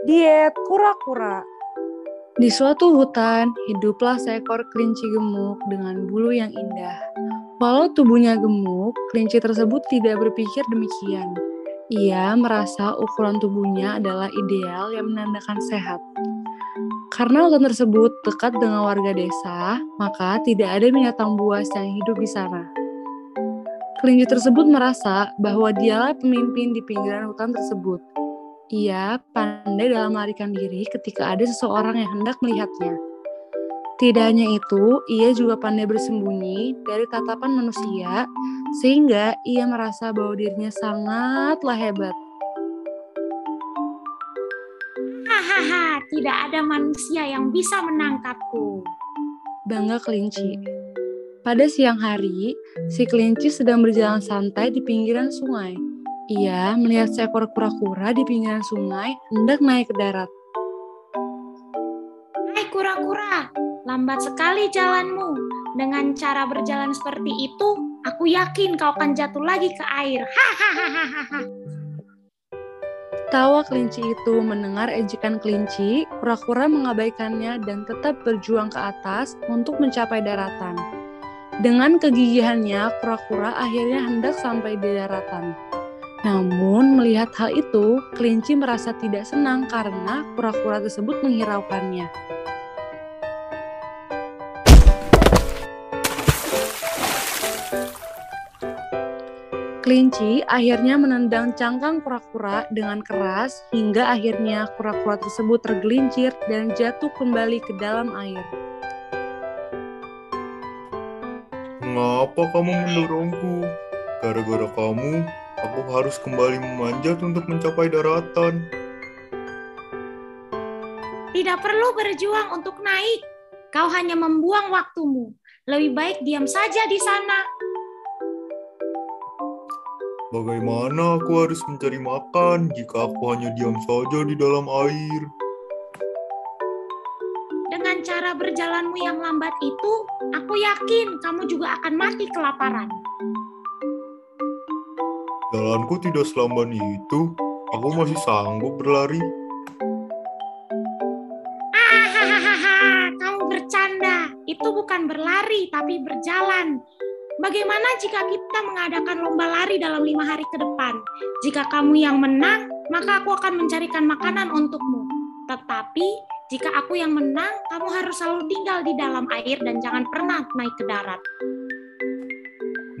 Diet kura-kura. Di suatu hutan, hiduplah seekor kelinci gemuk dengan bulu yang indah. Walau tubuhnya gemuk, kelinci tersebut tidak berpikir demikian. Ia merasa ukuran tubuhnya adalah ideal yang menandakan sehat. Karena hutan tersebut dekat dengan warga desa, maka tidak ada binatang buas yang hidup di sana. Kelinci tersebut merasa bahwa dialah pemimpin di pinggiran hutan tersebut. Ia pandai dalam melarikan diri ketika ada seseorang yang hendak melihatnya. Tidak hanya itu, ia juga pandai bersembunyi dari tatapan manusia, sehingga ia merasa bahwa dirinya sangatlah hebat. Hahaha, tidak ada manusia yang bisa menangkapku. Bangga kelinci. Pada siang hari, si kelinci sedang berjalan santai di pinggiran sungai. Ia melihat seekor kura-kura di pinggiran sungai hendak naik ke darat. Hai kura-kura, lambat sekali jalanmu. Dengan cara berjalan seperti itu, aku yakin kau akan jatuh lagi ke air. Hahaha. Tawa kelinci itu mendengar ejekan kelinci, kura-kura mengabaikannya dan tetap berjuang ke atas untuk mencapai daratan. Dengan kegigihannya, kura-kura akhirnya hendak sampai di daratan. Namun, melihat hal itu, kelinci merasa tidak senang karena kura-kura tersebut menghiraukannya. Kelinci akhirnya menendang cangkang kura-kura dengan keras hingga akhirnya kura-kura tersebut tergelincir dan jatuh kembali ke dalam air. Mengapa kamu mendorongku? Gara-gara kamu, aku harus kembali memanjat untuk mencapai daratan. Tidak perlu berjuang untuk naik. Kau hanya membuang waktumu. Lebih baik diam saja di sana. Bagaimana aku harus mencari makan jika aku hanya diam saja di dalam air? Dengan cara berjalanmu yang lambat itu, aku yakin kamu juga akan mati kelaparan. Jalanku tidak selamban itu. Aku masih sanggup berlari. Hahaha, kamu bercanda. Itu bukan berlari, tapi berjalan. Bagaimana jika kita mengadakan lomba lari dalam lima hari ke depan? Jika kamu yang menang, maka aku akan mencarikan makanan untukmu. Tetapi jika aku yang menang, kamu harus selalu tinggal di dalam air dan jangan pernah naik ke darat.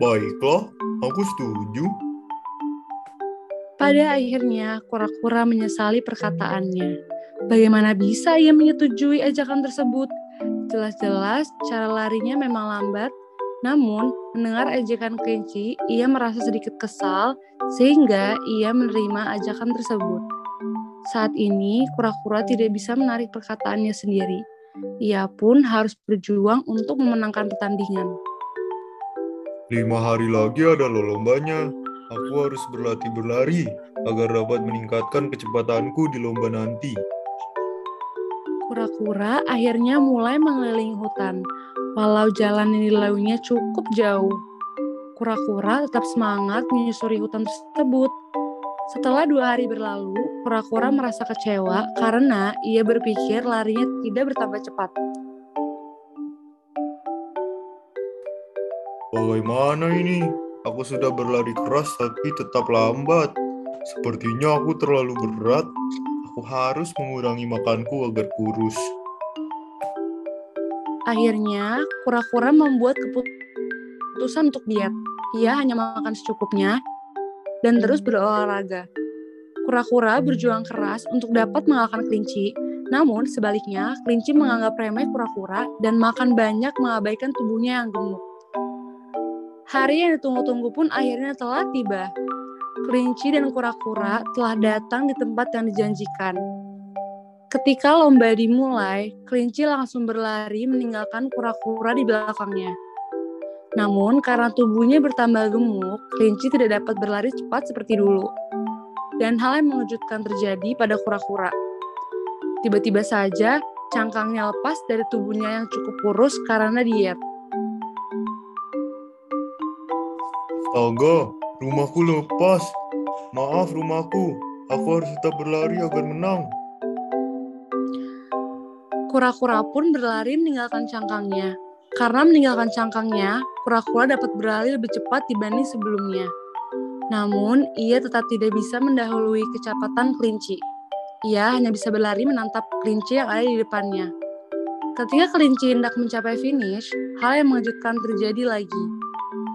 Baiklah, aku setuju. Pada akhirnya, kura-kura menyesali perkataannya. Bagaimana bisa ia menyetujui ajakan tersebut? Jelas-jelas cara larinya memang lambat, namun, mendengar ajakan kelinci, ia merasa sedikit kesal sehingga ia menerima ajakan tersebut. Saat ini, kura-kura tidak bisa menarik perkataannya sendiri. Ia pun harus berjuang untuk memenangkan pertandingan. Lima hari lagi ada lombanya. Aku harus berlatih berlari agar dapat meningkatkan kecepatanku di lomba nanti. Kura-kura akhirnya mulai mengelilingi hutan, Walau jalan yang dilaluinya cukup jauh, kura-kura tetap semangat menyusuri hutan tersebut. Setelah dua hari berlalu, kura-kura merasa kecewa karena ia berpikir larinya tidak bertambah cepat. Bagaimana ini? Aku sudah berlari keras tapi tetap lambat. Sepertinya aku terlalu berat. Aku harus mengurangi makanku agar kurus. Akhirnya, kura-kura membuat keputusan untuk diet. Ia hanya makan secukupnya dan terus berolahraga. Kura-kura berjuang keras untuk dapat mengalahkan kelinci, namun sebaliknya, kelinci menganggap remeh kura-kura dan makan banyak mengabaikan tubuhnya yang gemuk. Hari yang ditunggu-tunggu pun akhirnya telah tiba. Kelinci dan kura-kura telah datang di tempat yang dijanjikan. Ketika lomba dimulai, kelinci langsung berlari meninggalkan kura-kura di belakangnya. Namun, karena tubuhnya bertambah gemuk, kelinci tidak dapat berlari cepat seperti dulu. Dan hal yang mengejutkan terjadi pada kura-kura. Tiba-tiba saja, cangkangnya lepas dari tubuhnya yang cukup kurus karena diet. Astaga, rumahku lepas. Maaf rumahku, aku harus tetap berlari agar menang. Kura-kura pun berlari meninggalkan cangkangnya. Karena meninggalkan cangkangnya, kura-kura dapat berlari lebih cepat dibanding sebelumnya. Namun, ia tetap tidak bisa mendahului kecepatan kelinci. Ia hanya bisa berlari menantap kelinci yang ada di depannya. Ketika kelinci hendak mencapai finish, hal yang mengejutkan terjadi lagi.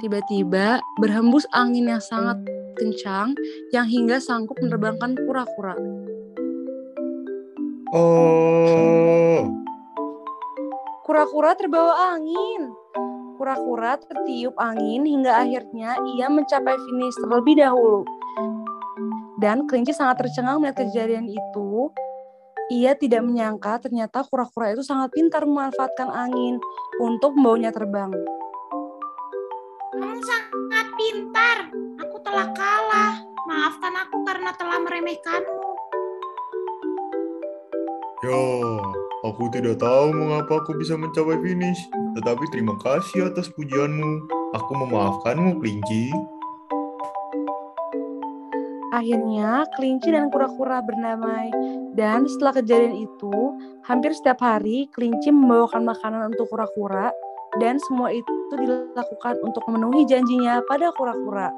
Tiba-tiba berhembus angin yang sangat kencang yang hingga sanggup menerbangkan kura-kura. Oh, Kura-kura terbawa angin. Kura-kura tertiup angin hingga akhirnya ia mencapai finish terlebih dahulu. Dan kelinci sangat tercengang melihat kejadian itu. Ia tidak menyangka ternyata kura-kura itu sangat pintar memanfaatkan angin untuk membawanya terbang. Kamu sangat pintar. Aku telah kalah. Maafkan aku karena telah meremehkanmu. ya, aku tidak tahu mengapa aku bisa mencapai finish. Tetapi terima kasih atas pujianmu. Aku memaafkanmu, kelinci. Akhirnya, kelinci dan kura-kura berdamai. Dan setelah kejadian itu, hampir setiap hari kelinci membawakan makanan untuk kura-kura dan semua itu dilakukan untuk memenuhi janjinya pada kura-kura.